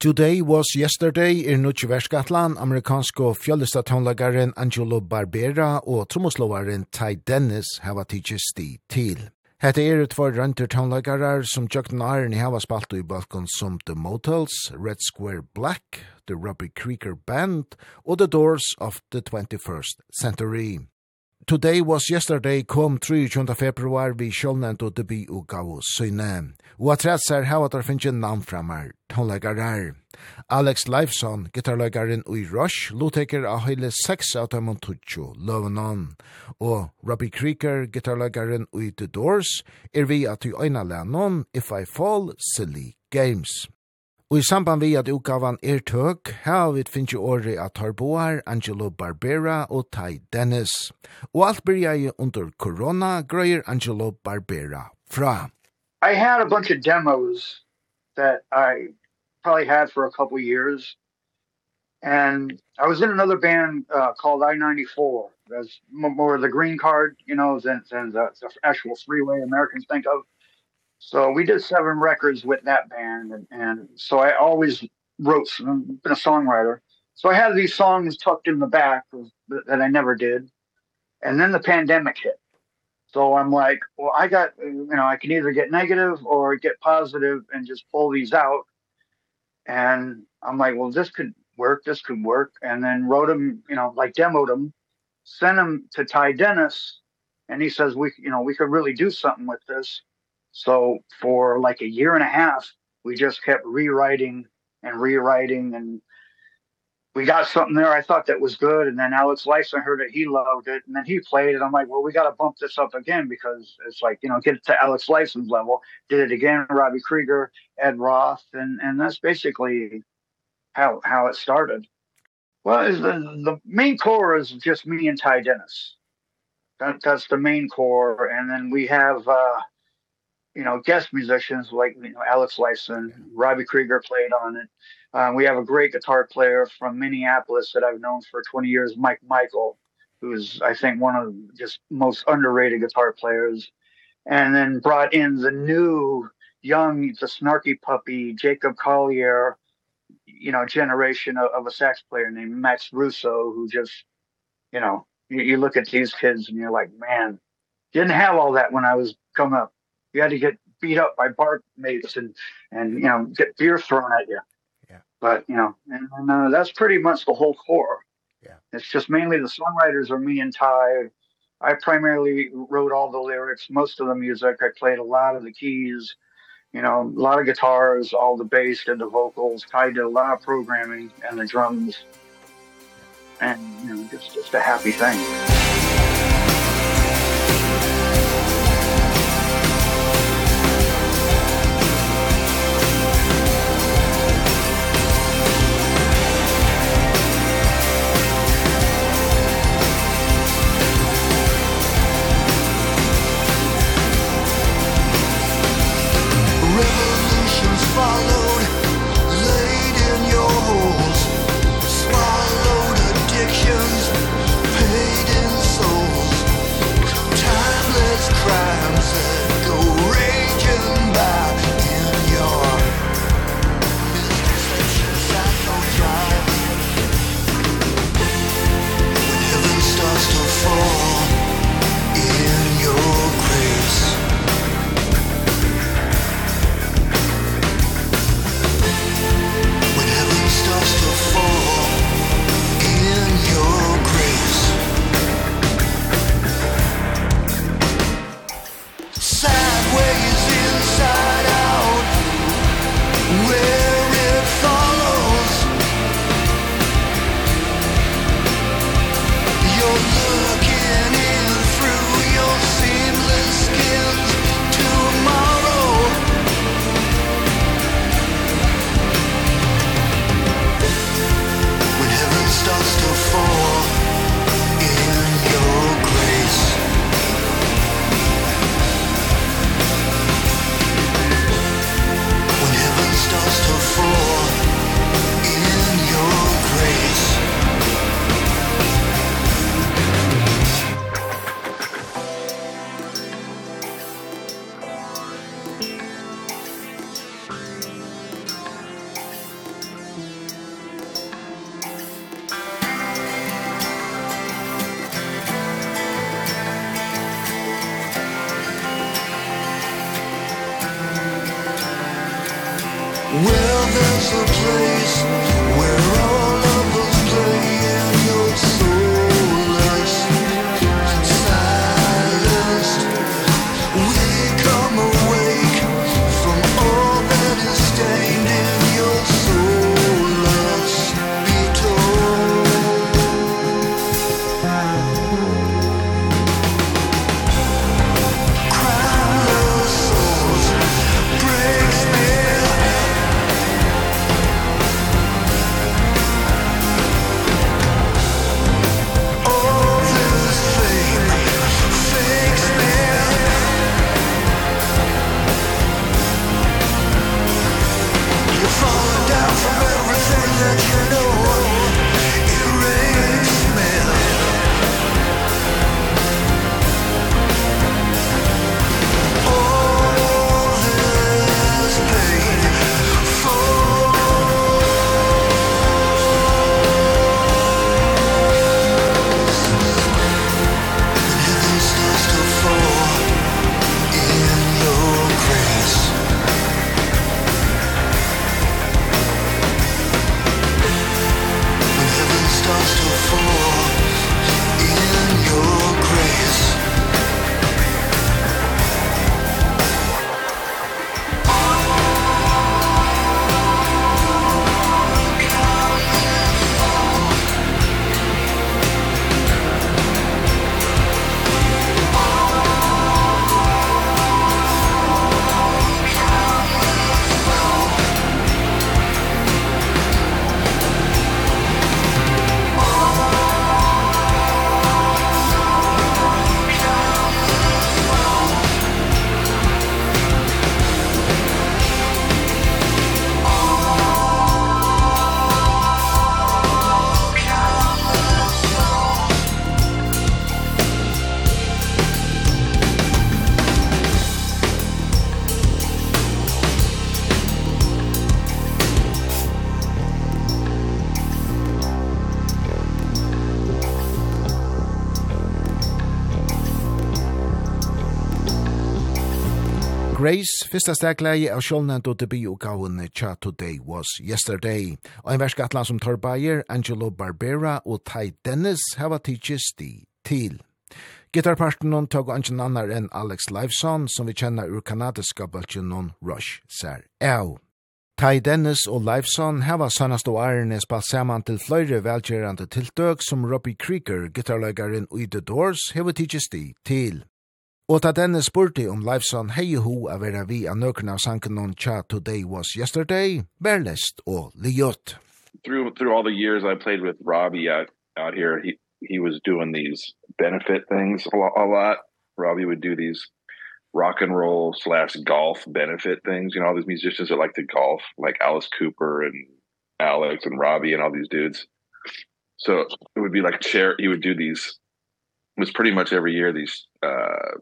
Today was yesterday er nutje verskatlan amerikansko fjöllista tonlagaren Angelo Barbera og tromoslovaren Ty Dennis hava tidsi sti til. Hette er ut for rønter tonlagarar som Jøkten i hava spalt i balkon som The Motels, Red Square Black, The Robbie Creeker Band og The Doors of the 21st Century. Today was yesterday kom 23. februar vi sjålnent og debi og gav oss søgne. Og at rett ser at der finnes navn framar, tonleikar her. Alex Leifson, gitarleikaren i Rush, loteker av hele seks av dem og tutsjo, løvenan. Og Robbie Krieger, gitarleikaren i The Doors, er vi at i øyne lennon If I Fall, Silly Games. Og i samband vi at utgavan er tøk, her vi finnes jo året av Tarboar, Angelo Barbera og Ty Dennis. Og alt byrja i under korona, grøyer Angelo Barbera fra. I had a bunch of demos that I probably had for a couple years. And I was in another band uh, called I-94. That's more of the green card, you know, than, than the, the actual freeway Americans think of. So we did seven records with that band and, and so I always wrote been a songwriter. So I had these songs tucked in the back that I never did. And then the pandemic hit. So I'm like, well I got you know, I can either get negative or get positive and just pull these out. And I'm like, well this could work, this could work and then wrote them, you know, like demoed them, sent them to Ty Dennis and he says we you know, we could really do something with this. So for like a year and a half, we just kept rewriting and rewriting and we got something there I thought that was good and then Alex Lyson heard it he loved it and then he played it. I'm like well we got to bump this up again because it's like you know get it to Alex Lyson's level. Did it again Robbie Krieger Ed Roth and and that's basically how how it started. Well is the the main core is just me and Ty Dennis. That that's the main core and then we have uh you know, guest musicians like, you know, Alex Lyson, Robbie Krieger played on it. Um, we have a great guitar player from Minneapolis that I've known for 20 years, Mike Michael, who's, I think, one of just most underrated guitar players. And then brought in the new, young, the snarky puppy, Jacob Collier, you know, generation of, of a sax player named Max Russo, who just, you know, you, you look at these kids and you're like, man, didn't have all that when I was coming up you had to get beat up by barmaids and and you know get beer thrown at you. Yeah. But you know and, and uh, that's pretty much the whole core. Yeah. It's just mainly the songwriters are me and Ty. I primarily wrote all the lyrics most of the music. I played a lot of the keys you know a lot of guitars all the bass and the vocals Ty did a lot of programming and the drums. And you know just just a happy thing. Grace, fyrsta stegleie av sjålnend og debutgavene Cha Today Was Yesterday. Og en verskatlan som tar Bayer, Angelo Barbera og Ty Dennis hava tidsis di til. Gitarparten hon tog angen annar enn Alex Liveson, som vi kjenner ur kanadiska bølgen hon Rush Ser Au. Tai Dennis og Liveson hava sannast og ærene spalt saman til fløyre velgjerande tiltøk som Robbie Krieger, gitarløygaren i The Doors, heva tidsis di til. Og ta denne spurte om Leifson hei ho a vera vi a nøkna av sanken on Cha Today Was Yesterday, Berlest og Liot. Through, through all the years I played with Robbie out, out here, he, he was doing these benefit things a lot, a lot. Robbie would do these rock and roll slash golf benefit things. You know, all these musicians that like to golf, like Alice Cooper and Alex and Robbie and all these dudes. So it would be like chair, he would do these, it was pretty much every year, these, uh,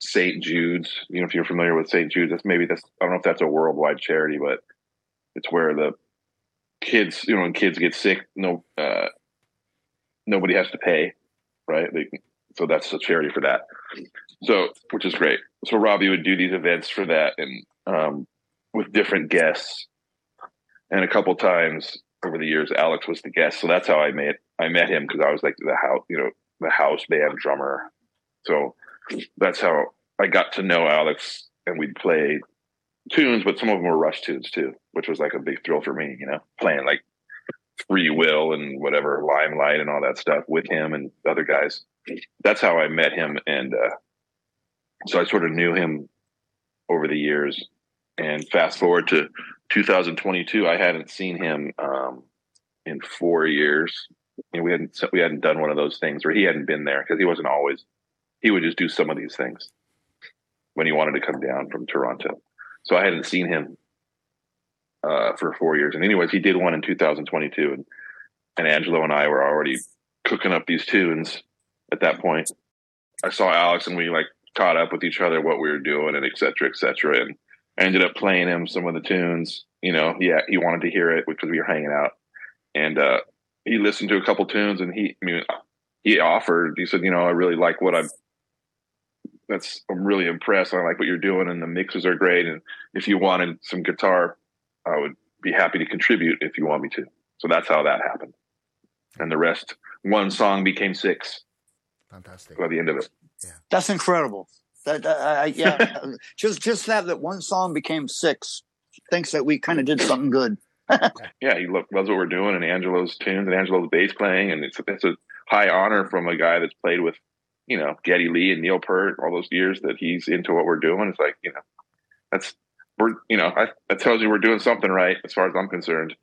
St. Jude's, you know, if you're familiar with St. Jude's, that's maybe that's, I don't know if that's a worldwide charity, but it's where the kids, you know, when kids get sick, no, uh, nobody has to pay, right? They, so that's a charity for that. So, which is great. So Robbie would do these events for that and, um, with different guests. And a couple times over the years, Alex was the guest. So that's how I met, I met him. because I was like the house, you know, the house band drummer. So that's how I got to know Alex and we'd play tunes, but some of them were Rush tunes too, which was like a big thrill for me, you know, playing like Free Will and whatever Limelight and all that stuff with him and other guys. That's how I met him and uh so I sort of knew him over the years. And fast forward to 2022 I hadn't seen him um in 4 years. And we hadn't we hadn't done one of those things where he hadn't been there cuz he wasn't always he would just do some of these things when he wanted to come down from Toronto. So I hadn't seen him uh for 4 years and anyways he did one in 2022 and and Angelo and I were already cooking up these tunes at that point. I saw Alex and we like caught up with each other what we were doing and et cetera, et cetera. And I ended up playing him some of the tunes, you know, yeah, he wanted to hear it because we were hanging out. And uh he listened to a couple tunes and he I mean he offered he said, you know, I really like what I'm that's I'm really impressed. I like what you're doing and the mixes are great and if you wanted some guitar, I would be happy to contribute if you want me to. So that's how that happened. And the rest one song became six. Fantastic. By the end of it. Yeah. That's incredible. That I, I yeah, just just that that one song became six. Thinks that we kind of did something good. yeah, he look loves what we're doing and Angelo's tunes and Angelo's bass playing and it's it's a high honor from a guy that's played with you know, Getty Lee and Neil Peart, all those years that he's into what we're doing. It's like, you know, that's, we're, you know, I, that tells you we're doing something right as far as I'm concerned.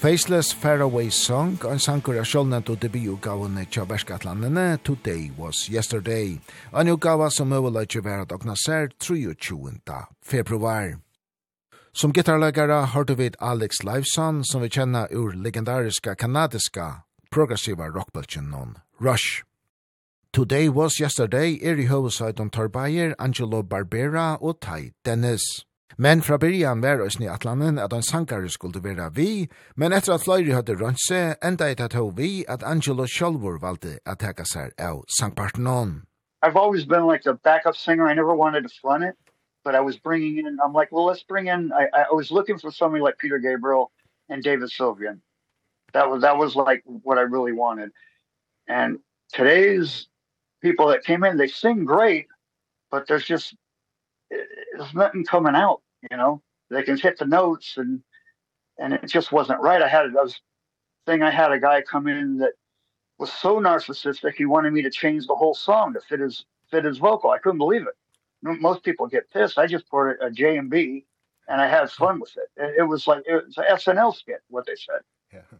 Faceless Faraway Song, en sankur av sjålnet og debutgavene tja verskatlandene Today Was Yesterday, en utgava som øveløyke vera dagna sær 23. februar. Som gitarlegare har du vid Alex Liveson, som vi kjenner ur legendariska kanadiska progressiva rockbølgen non Rush. Today Was Yesterday er i høvesøyden Torbayer, Angelo Barbera og Ty Dennis. Men fra byrjan var oss i atlanen at en sankare skulle være vi, men etter at Fløyri hadde rønt seg, enda et at vi at Angelo Kjolvor valgte at teka seg av sangpartenon. I've always been like a backup singer. I never wanted to front it, but I was bringing in, I'm like, well, let's bring in, I, I was looking for somebody like Peter Gabriel and David Sylvian. That was, that was like what I really wanted. And today's people that came in, they sing great, but there's just there's nothing coming out, you know. They can hit the notes and and it just wasn't right. I had a was thing I had a guy come in that was so narcissistic he wanted me to change the whole song to fit his fit his vocal. I couldn't believe it. Most people get pissed. I just poured a J and B and I had fun with it. It, it was like it was an SNL skit what they said. Yeah.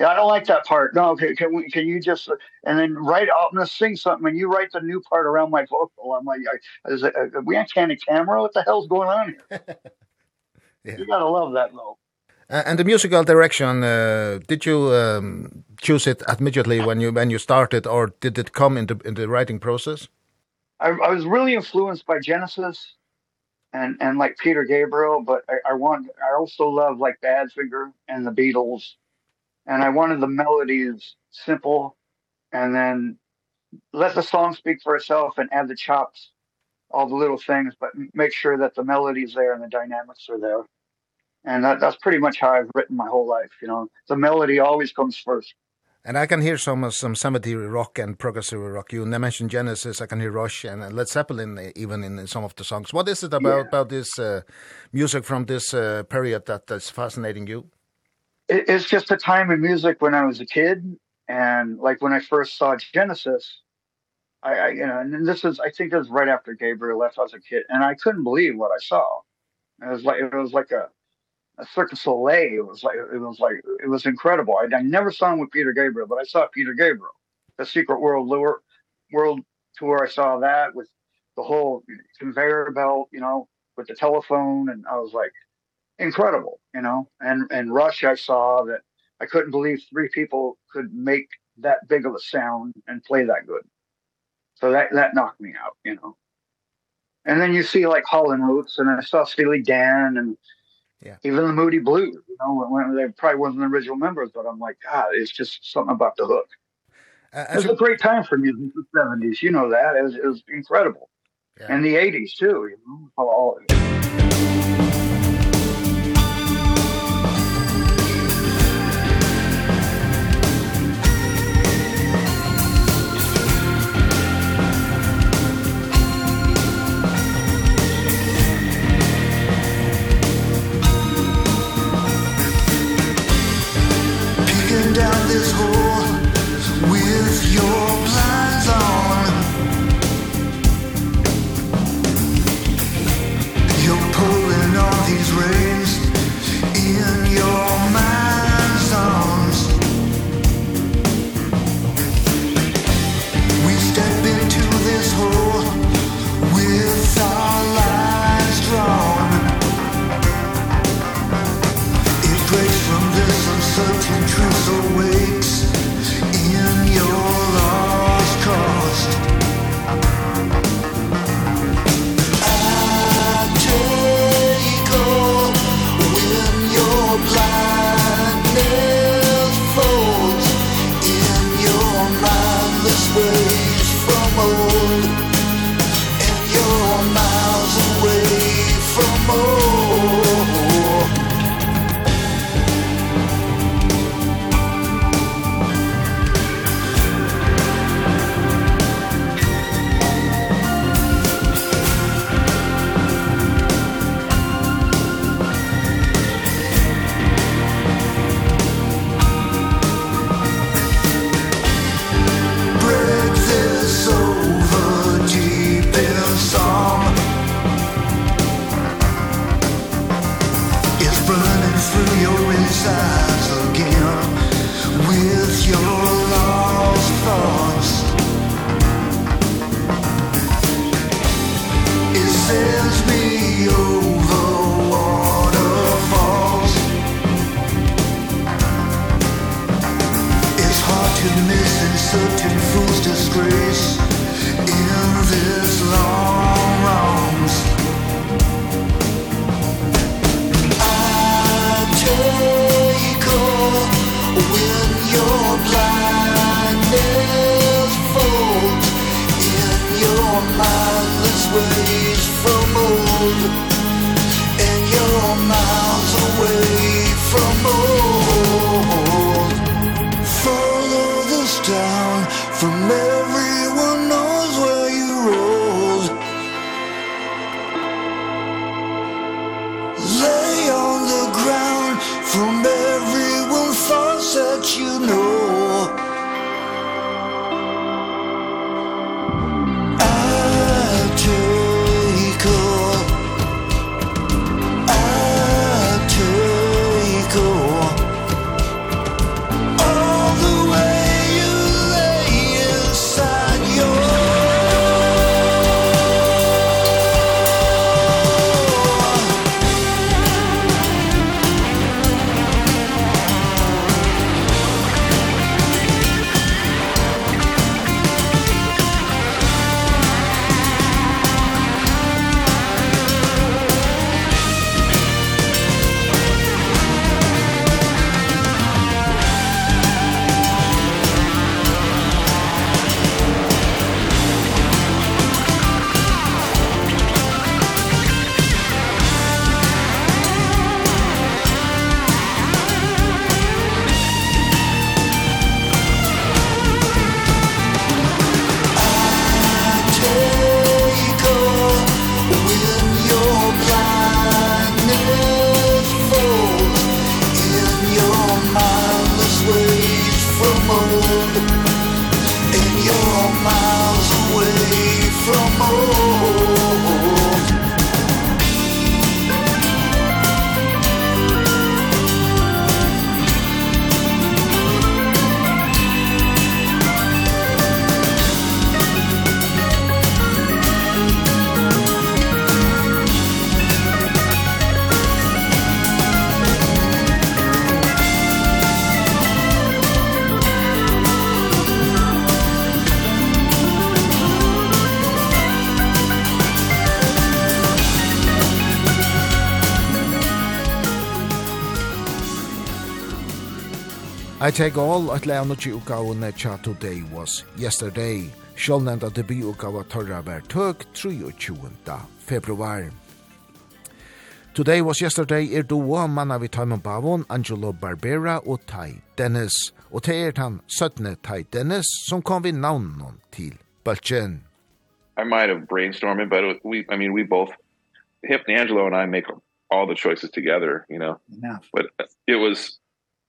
I don't like that part. No, okay, can we, can you just and then write out and sing something and you write the new part around my vocal. I'm like, I, is it, uh, we on candy camera? What the hell's going on here? yeah. You gotta love that though. Uh, and the musical direction, uh, did you um, choose it immediately when you when you started, or did it come into in the writing process? I, I was really influenced by Genesis and and like Peter Gabriel, but I, I want I also love like Badfinger and the Beatles and I wanted the melodies simple and then let the song speak for itself and add the chops all the little things but make sure that the melodies there and the dynamics are there and that that's pretty much how I've written my whole life you know the melody always comes first And I can hear some some cemetery rock and progressive rock. You mentioned Genesis, I can hear Rush and, Led Zeppelin even in, some of the songs. What is it about yeah. about this uh, music from this uh, period that is fascinating you? it, it's just a time in music when I was a kid and like when I first saw Genesis I, I you know and this is I think it was right after Gabriel left I was a kid and I couldn't believe what I saw. It was like it was like a a circus soleil. It was like it was like it was incredible. I, I never saw him with Peter Gabriel but I saw Peter Gabriel the secret world lure world tour. I saw that with the whole conveyor belt you know with the telephone and I was like incredible, you know. And and Rush I saw that I couldn't believe three people could make that big of a sound and play that good. So that that knocked me out, you know. And then you see like Holland Roots and I saw Steely Dan and yeah. even the Moody Blues, you know, when they probably wasn't the original members, but I'm like, God, it's just something about the hook. Uh, it was a great time for music in the 70s, you know that. It was, it was incredible. Yeah. And the 80s too, you know. All, all I Take All, at lea nukki ne cha Today Was Yesterday. Sjålnenda debutukawa torra ver tøk 23. februar. Today Was Yesterday er doa manna vi Taimon Bavon, Angelo Barbera og Tai Dennis. Og te er han 17. Tai Dennis som kom vi navnon til Balchen. I might have brainstormed, but we, I mean, we both, Hip and Angelo and I make all the choices together, you know. Enough. But it was,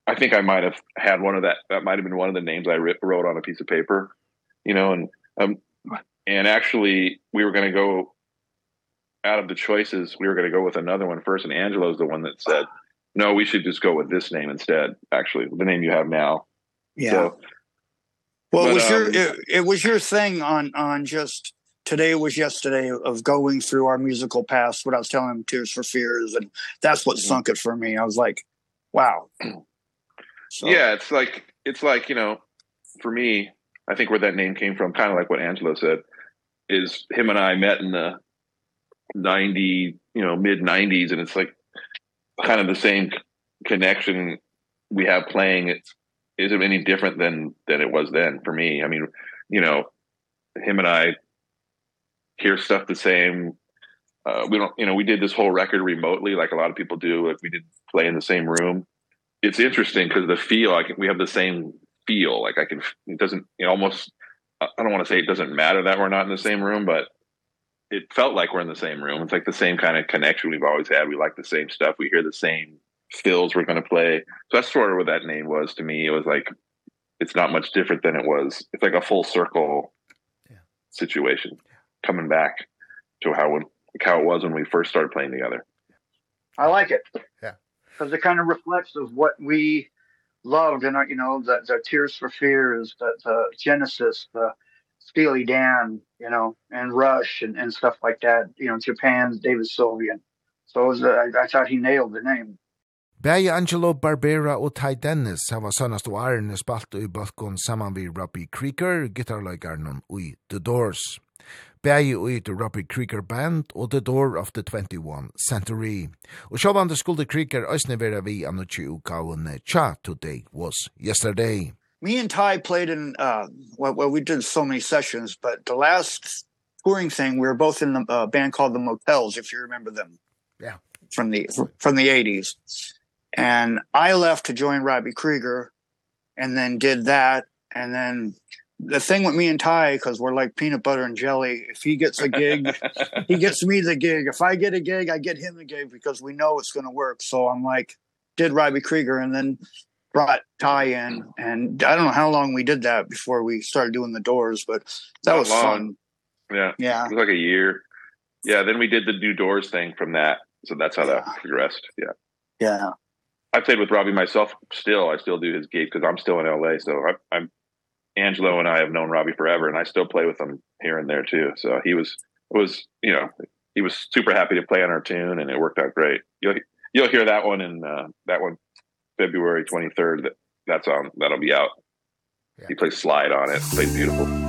I think I might have had one of that that might have been one of the names I wrote on a piece of paper you know and um and actually we were going to go out of the choices we were going to go with another one first and Angelo's the one that said no we should just go with this name instead actually the name you have now. Yeah. So, well but, it was um, your it, it was your thing on on just today was yesterday of going through our musical past what I was telling him Tears for Fears and that's what sunk it for me. I was like wow. So. Yeah, it's like it's like, you know, for me, I think where that name came from, kind of like what Angelo said, is him and I met in the 90, you know, mid 90s and it's like kind of the same connection we have playing it isn't any different than than it was then for me. I mean, you know, him and I hear stuff the same. Uh we don't, you know, we did this whole record remotely like a lot of people do. Like we did play in the same room it's interesting because the feel like we have the same feel like I can it doesn't you know, almost I don't want to say it doesn't matter that we're not in the same room but it felt like we're in the same room. It's like the same kind of connection we've always had. We like the same stuff. We hear the same fills we're going to play. So that's sort of what that name was to me. It was like it's not much different than it was. It's like a full circle yeah. situation coming back to how when, like how it was when we first started playing together. I like it. Yeah because it kind of reflects of what we loved and you know the the tears for fears the the genesis the steely dan you know and rush and and stuff like that you know japan's david sylvian so it was, uh, I, I thought he nailed the name Bæði Angelo Barbera og Ty Dennis hava sannast og ærene spalt i balkon saman vi Robbie Krieger, gitarleikaren og i The Doors. Bægi i The Robbie Krieger Band og The Door of the 21 Century. Og sjåvande skulde Krieger æsne vera vi annutsi ukaunne Cha Today Was Yesterday. Me and Ty played in, uh, well, well, we did so many sessions, but the last touring thing, we were both in the uh, band called The Motels, if you remember them. Yeah. From the, from the 80s. And I left to join Robbie Krieger and then did that. And then the thing with me and Ty cuz we're like peanut butter and jelly. If he gets a gig, he gets me the gig. If I get a gig, I get him the gig because we know it's going to work. So I'm like did Robbie Krieger and then brought Ty in and I don't know how long we did that before we started doing the doors, but that Not was long. fun. Yeah. Yeah. It was like a year. Yeah, then we did the new doors thing from that. So that's how yeah. that progressed. Yeah. Yeah. I played with Robbie myself still. I still do his gig cuz I'm still in LA, so I I'm Angelo and I have known Robbie forever and I still play with him here and there too. So he was was, you know, he was super happy to play on our tune and it worked out great. You'll you'll hear that one in uh that one February 23rd that that's on that'll be out. Yeah. He plays slide on it. Plays beautiful.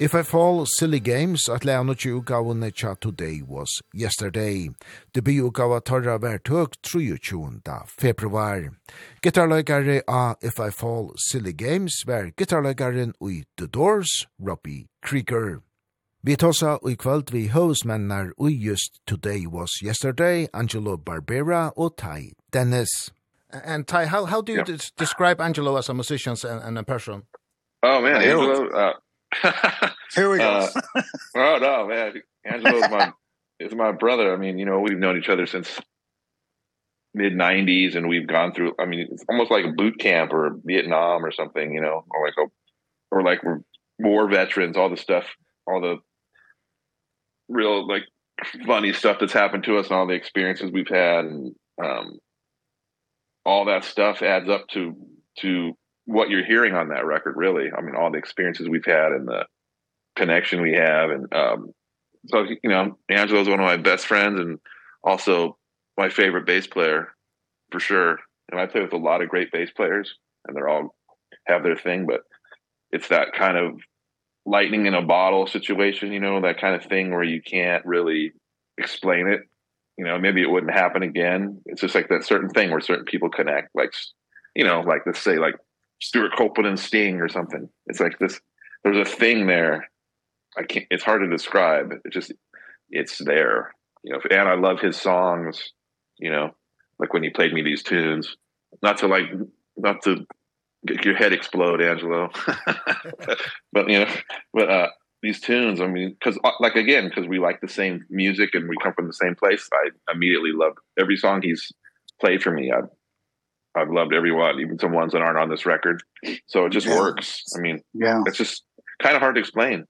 If I Fall Silly Games at lea no tju gavane tja Today Was Yesterday. Det bi ugava torra ver tøk 23. februar. Gitarløygare a If I Fall Silly Games ver gitarløygaren ui The Doors, Robbie Krieger. Vi tosa ui kvöld vi høvesmennar ui just Today Was Yesterday, Angelo Barbera og Tai Dennis. And Ty, how, how do you yeah. describe Angelo as a musician and, and a person? Oh man, Angelo, uh, Here we go. uh, oh no, man. Angelo's my is my brother. I mean, you know, we've known each other since mid 90s and we've gone through I mean, it's almost like a boot camp or Vietnam or something, you know, or like a or like we're war veterans, all the stuff, all the real like funny stuff that's happened to us and all the experiences we've had and um all that stuff adds up to to what you're hearing on that record really. I mean all the experiences we've had and the connection we have and um so you know Angelo's one of my best friends and also my favorite bass player for sure. And I play with a lot of great bass players and they're all have their thing but it's that kind of lightning in a bottle situation you know that kind of thing where you can't really explain it. You know maybe it wouldn't happen again. It's just like that certain thing where certain people connect like you know like let's say like Stuart Copeland and Sting or something. It's like this there's a thing there. I can't it's hard to describe. It just it's there. You know, and I love his songs, you know, like when he played me these tunes. Not to like not to get your head explode, Angelo. but you know, but uh these tunes, I mean, cuz like again, cuz we like the same music and we come from the same place, I immediately love every song he's played for me. I I've loved everyone, even some ones that aren't on this record. So it just yeah. works. I mean, yeah, it's just kind of hard to explain.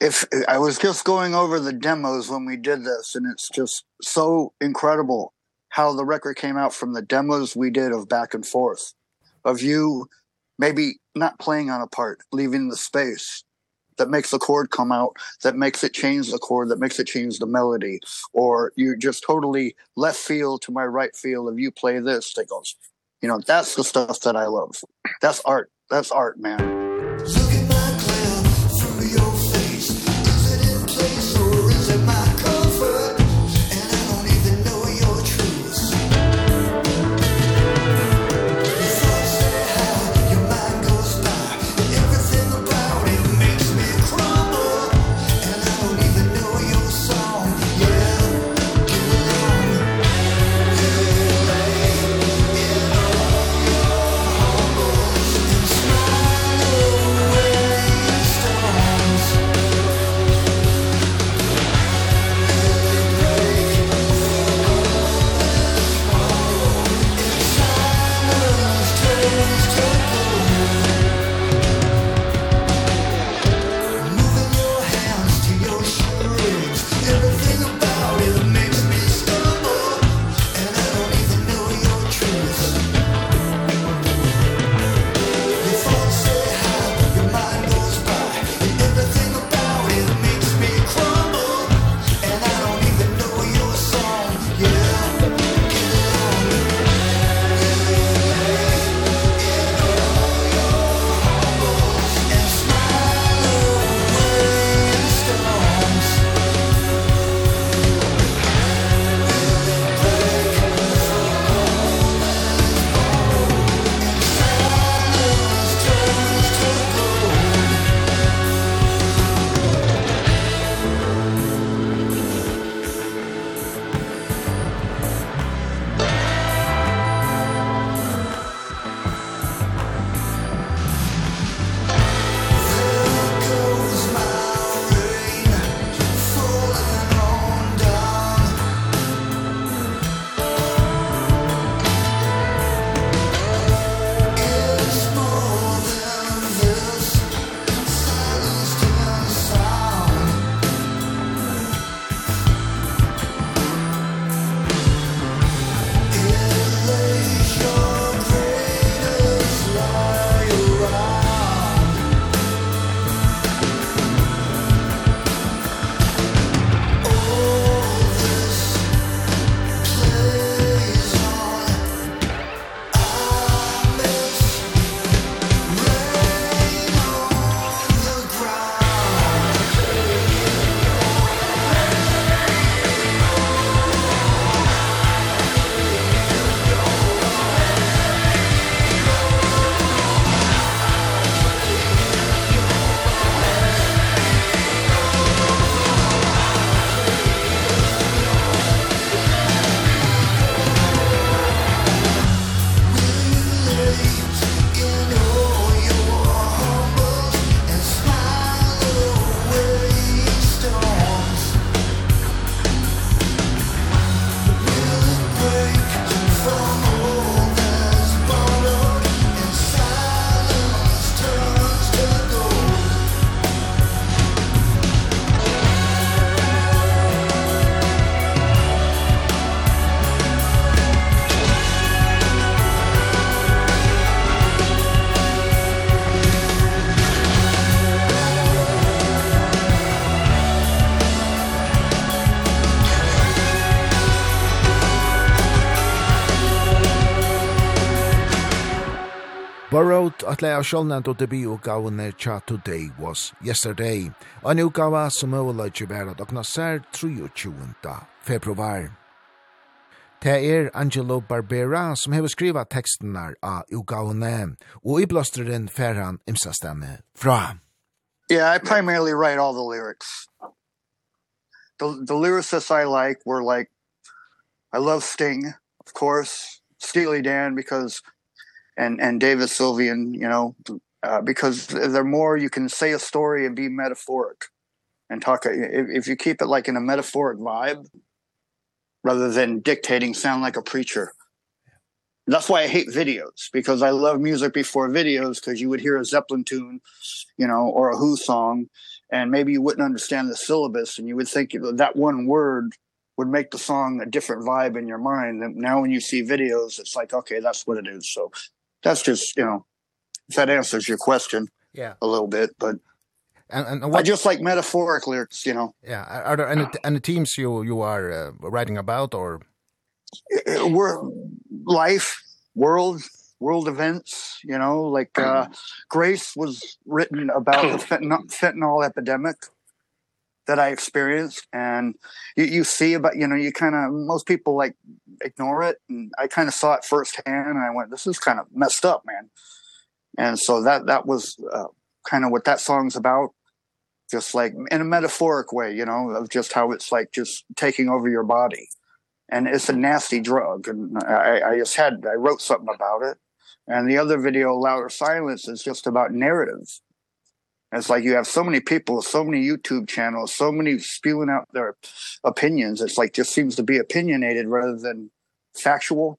If I was just going over the demos when we did this, and it's just so incredible how the record came out from the demos we did of back and forth of you maybe not playing on a part, leaving the space that makes the chord come out, that makes it change the chord, that makes it change the melody, or you just totally left field to my right field of you play this, that goes You know, that's the stuff that I love. That's art. That's art, man. Borrowed at lea sjålnand og debi og gavne tja today was yesterday. Og en utgava som overløyde bæra dokna sær 23. februar. Det er Angelo Barbera som hever skriva tekstene av utgavne, og i blåsteren fer han imsastane fra. Yeah, I primarily write all the lyrics. The, the lyricists I like were like, I love Sting, of course, Steely Dan, because and and David Sylvian, you know, uh, because they're more you can say a story and be metaphoric and talk if, if you keep it like in a metaphoric vibe rather than dictating sound like a preacher. That's why I hate videos because I love music before videos because you would hear a Zeppelin tune, you know, or a Who song and maybe you wouldn't understand the syllabus and you would think that one word would make the song a different vibe in your mind and now when you see videos it's like okay that's what it is so that's just you know if that answers your question yeah. a little bit but and and, what, I just like metaphorically you know. Yeah are there any any teams you you are uh, writing about or? We're life world world events you know like uh grace was written about the fentanyl, fentanyl epidemic that I experienced and you you see about you know you kind of most people like ignore it and I kind of saw it firsthand and I went this is kind of messed up man. And so that that was uh, kind of what that song's about just like in a metaphoric way you know of just how it's like just taking over your body. And it's a nasty drug and I I just had I wrote something about it. And the other video louder silence is just about narratives It's like you have so many people, so many YouTube channels, so many spewing out their opinions. It's like just seems to be opinionated rather than factual.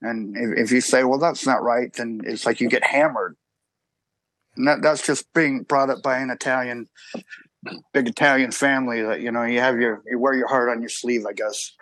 And if, if you say, well, that's not right, then it's like you get hammered. And that, that's just being brought up by an Italian, big Italian family that, you know, you have your, you wear your heart on your sleeve, I guess.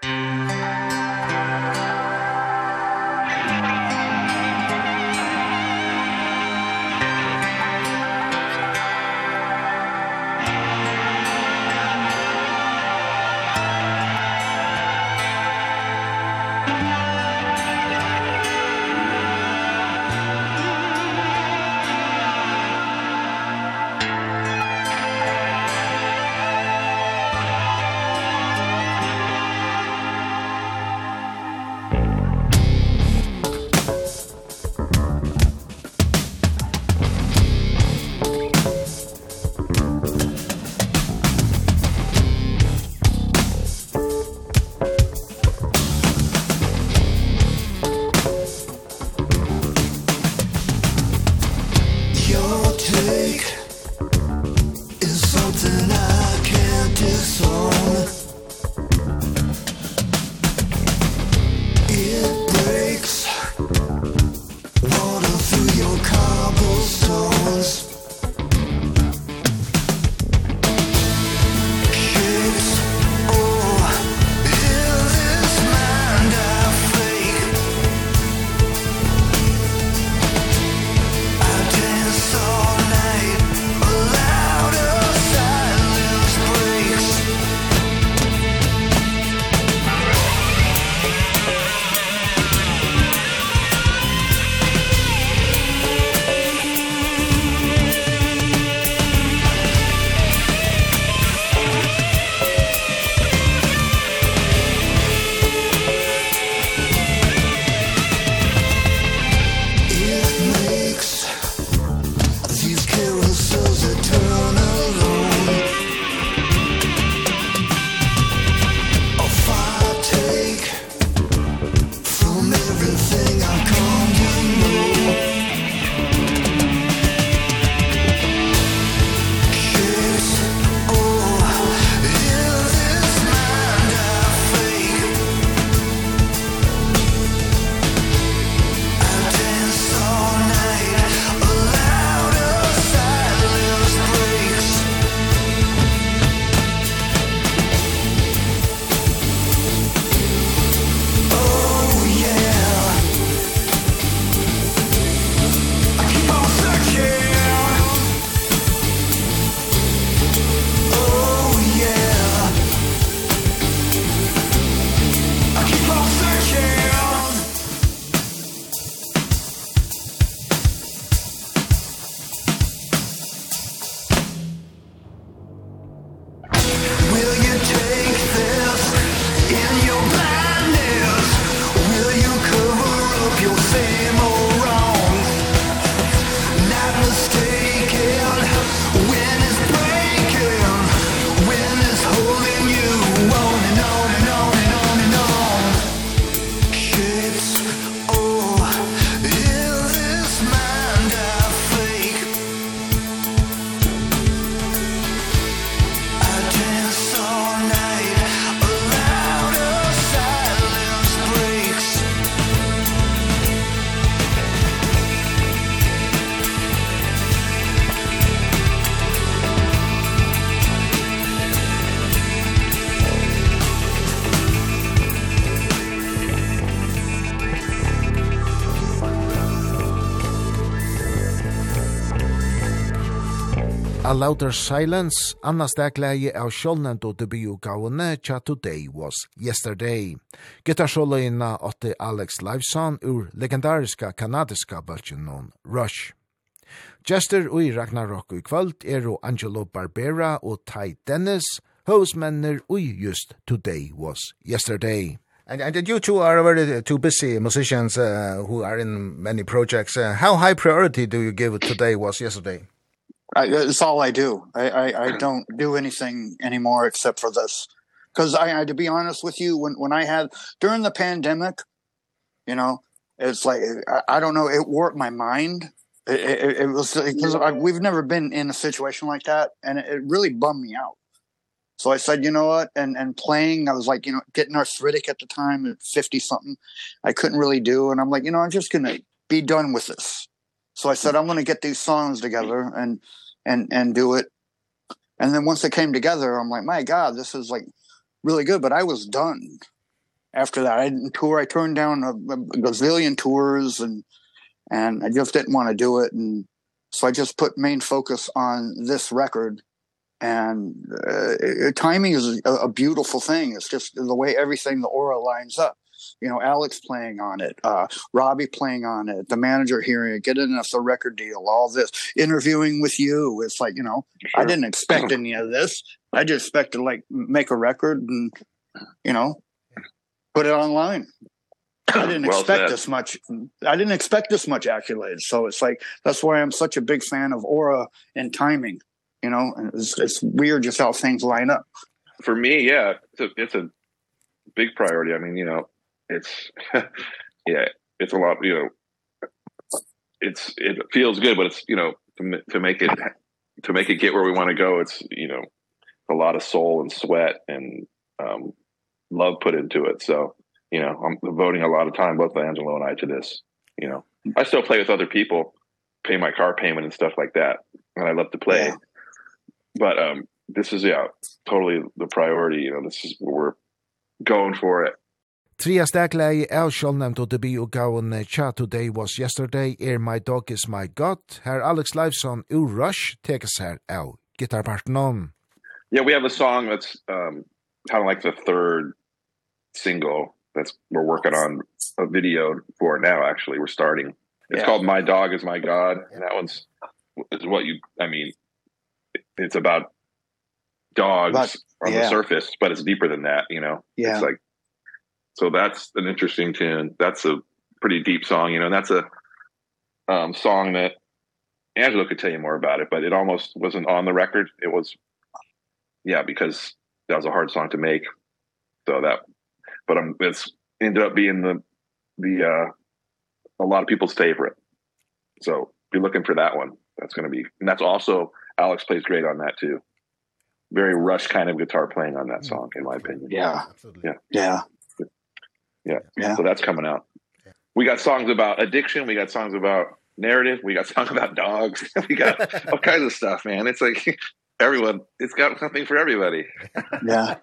Louder Silence, Anna Stegleie av sjålnend og debutgavene Cha Today Was Yesterday. Gitarsjåløyna åtte Alex Liveson ur legendariska kanadiska bølgen Rush. Jester ui Ragnarok i kvöld er Angelo Barbera og Ty Dennis, hosmenner ui just Today Was Yesterday. And, and you two are very two busy musicians uh, who are in many projects. Uh, how high priority do you give Today Was Yesterday? I, it's all I do. I, I, I don't do anything anymore except for this. Because I, I, to be honest with you, when, when I had, during the pandemic, you know, it's like, I, I don't know, it warped my mind. It, it, it was, because we've never been in a situation like that. And it, it really bummed me out. So I said, you know what? And and playing, I was like, you know, getting arthritic at the time at 50 something. I couldn't really do and I'm like, you know, I'm just going to be done with this. So I said I'm going to get these songs together and and and do it. And then once they came together i'm like my god this is like really good but i was done. After that i didn't tour. I turned down a, a gazillion tours and and i just didn't want to do it. And so i just put main focus on this record. And uh, timing is a, a beautiful thing. It's just the way everything the aura lines up you know Alex playing on it uh Robbie playing on it the manager hearing it getting us a record deal all this interviewing with you. It's like you know sure. I didn't expect any of this. I just expected like make a record and you know put it online. I didn't well expect said. this much I didn't expect this much accolades so it's like that's why I'm such a big fan of aura and timing you know and it's it's weird just how things line up. For me yeah it's a, it's a big priority. I mean you know it's yeah, it's a lot, you know, it's it feels good, but it's, you know, to, to make it to make it get where we want to go, it's, you know, a lot of soul and sweat and um love put into it. So, you know, I'm devoting a lot of time both Angelo and I to this, you know. I still play with other people, pay my car payment and stuff like that, and I love to play. Yeah. But um this is yeah, totally the priority, you know, this is we're going for it Tria stakleie er sjålnemt og debi og gaun Cha Today Was Yesterday er My Dog Is My God. Her Alex Leifson ur Rush tekes her av gitarparten om. Yeah, we have a song that's um, kind of like the third single that's we're working on a video for now actually we're starting it's yeah. called my dog is my god and that one's is what you i mean it's about dogs but, on yeah. the surface but it's deeper than that you know yeah. it's like so that's an interesting tune. That's a pretty deep song you know and that's a um song that Angelo could tell you more about it but it almost wasn't on the record. It was yeah because that was a hard song to make. So that but um it's ended up being the the uh a lot of people's favorite. So be looking for that one that's going to be and that's also Alex plays great on that too. Very rush kind of guitar playing on that song in my opinion. Yeah. Yeah. Yeah. Yeah. yeah. So that's coming out. Yeah. We got songs about addiction. We got songs about narrative. We got songs about dogs. we got all kinds of stuff, man. It's like everyone, it's got something for everybody. yeah.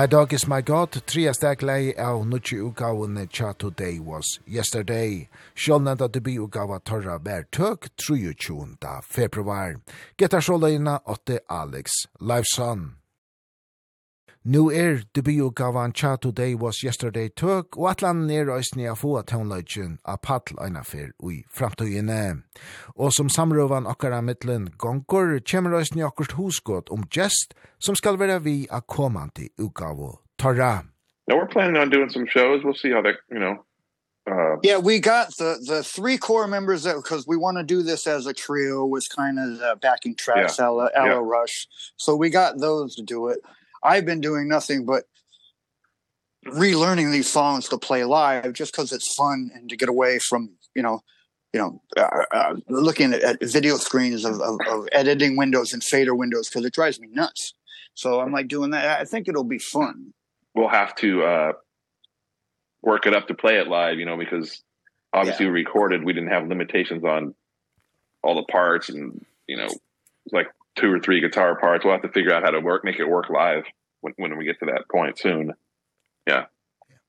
My Dog Is My God, tria stek lei av nutsi ugaun Cha Today Was Yesterday. Sjålnanda debi ugaua torra bær tøk 23. februar. Geta sjåleina 8 Alex Lifeson. Nu er debutgavan Cha Today Was Yesterday tøk, og atlan er òsni a få toneløgjen a paddl eina fyr ui framtøyene. Og som samrøvan okkara mittlen gonkur kjemmer òsni okkurt husgått om gest som skal vera vi a komandi ugavo torra. Now we're planning on doing some shows. We'll see how that, you know, Uh, yeah, we got the the three core members that because we want to do this as a trio was kind of the backing tracks, yeah, Ella, Ella yeah. Rush. So we got those to do it. I've been doing nothing but relearning these songs to play live just cuz it's fun and to get away from, you know, you know, uh, uh, looking at, at video screens of of of editing windows and fader windows cuz it drives me nuts. So I'm like doing that. I think it'll be fun. We'll have to uh work it up to play it live, you know, because obviously yeah. we recorded, we didn't have limitations on all the parts and, you know, like two or three guitar parts. We'll have to figure out how to work, make it work live when, when we get to that point soon. Yeah.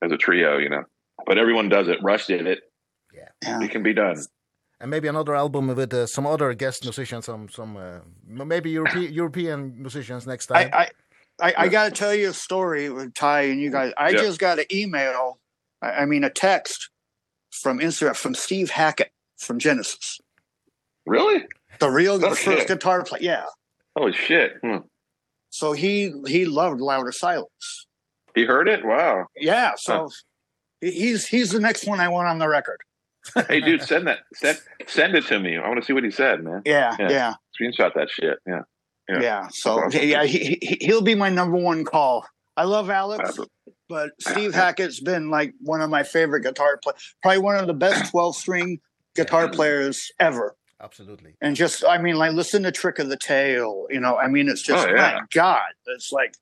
As a trio, you know, but everyone does it. Rush did it. Yeah. It can be done. And maybe another album with uh, some other guest musicians, some, some, uh, maybe European, European musicians next time. I, I, I, I got to tell you a story with Ty and you guys. I yeah. just got an email, I, I mean a text from Instagram from Steve Hackett from Genesis. Really? The real the okay. first guitar player. Yeah. Oh shit. Hmm. So he he loved louder silence. He heard it. Wow. Yeah, so huh. he's he's the next one I want on the record. hey dude, send that send send it to me. I want to see what he said, man. Yeah, yeah. yeah. Screenshot that shit. Yeah. Yeah. yeah so awesome. yeah, he, he he'll be my number one call. I love Alex, but Steve Hackett's been like one of my favorite guitar play probably one of the best 12 string guitar players ever. Absolutely. And just I mean like listen to Trick of the Tail, you know, I mean it's just oh, yeah. my god. It's like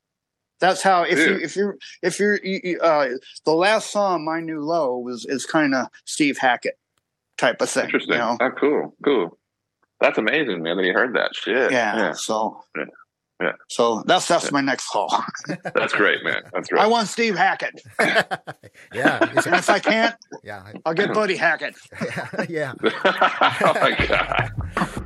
that's how if yeah. you if you if you're you, uh the last song My New Low was is kind of Steve Hackett type of thing, Interesting. you know. Oh, cool. Cool. That's amazing, man. That you heard that shit. Yeah. yeah. So yeah. Yeah. So that's that's yeah. my next call. that's great, man. That's great. I want Steve Hackett. yeah. And if I can't, yeah, I'll get Buddy Hackett. yeah. oh my god.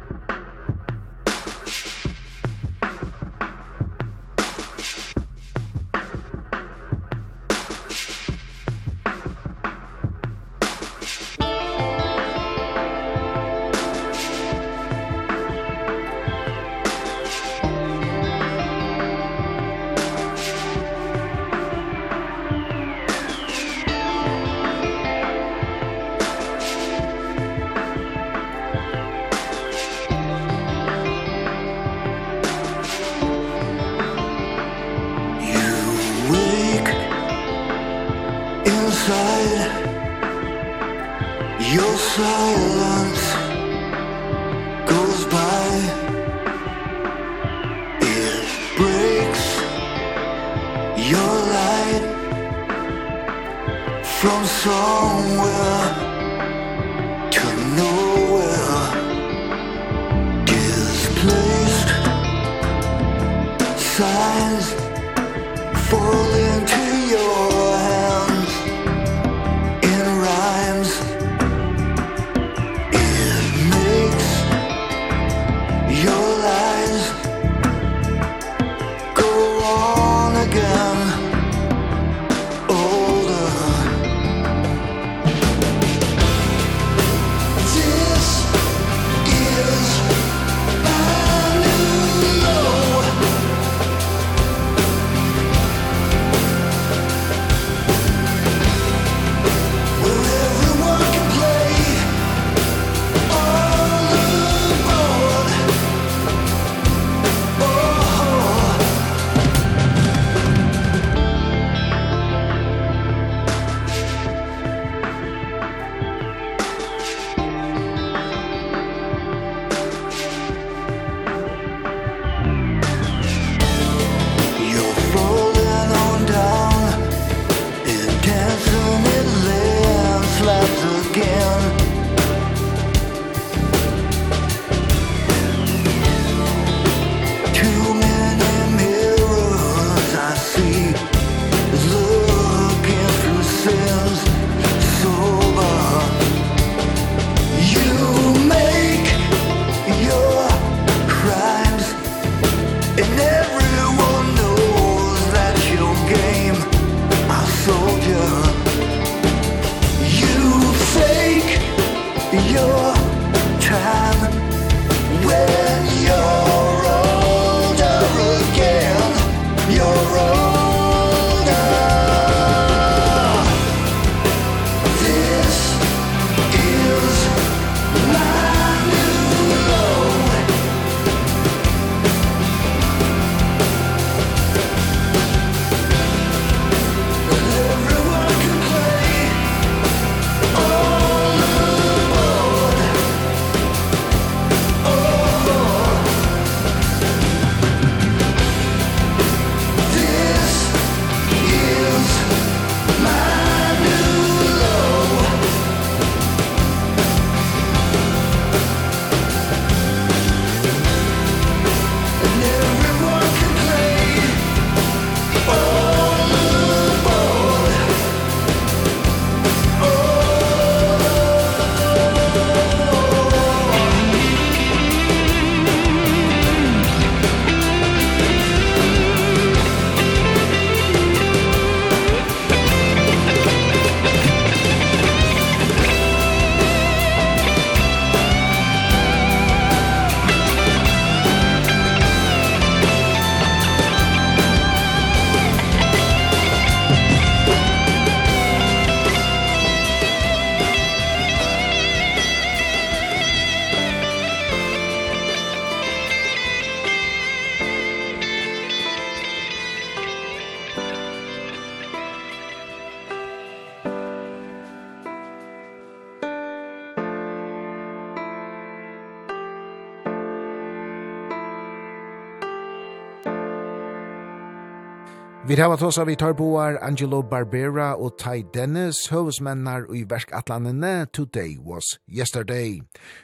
Vi har tås av vi tar boar Angelo Barbera og Ty Dennis, høvesmennar i verkatlanene Today Was Yesterday.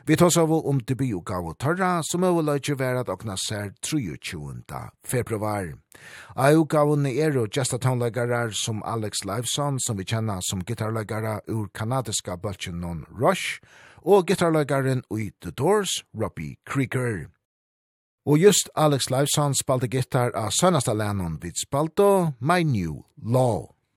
Vi tås av om debutgav og tarra, som er løytje vera at okna ser 23. februar. Av utgavun er og gesta tonlegarar som Alex Liveson, som vi kjenna som gitarlegara ur kanadiska bøltjen non Rush, og gitarleggaren ui The Doors, Robbie Krieger. Og just Alex Leifsson spalte gitar av sønnasta lennon vid spalte My New Law.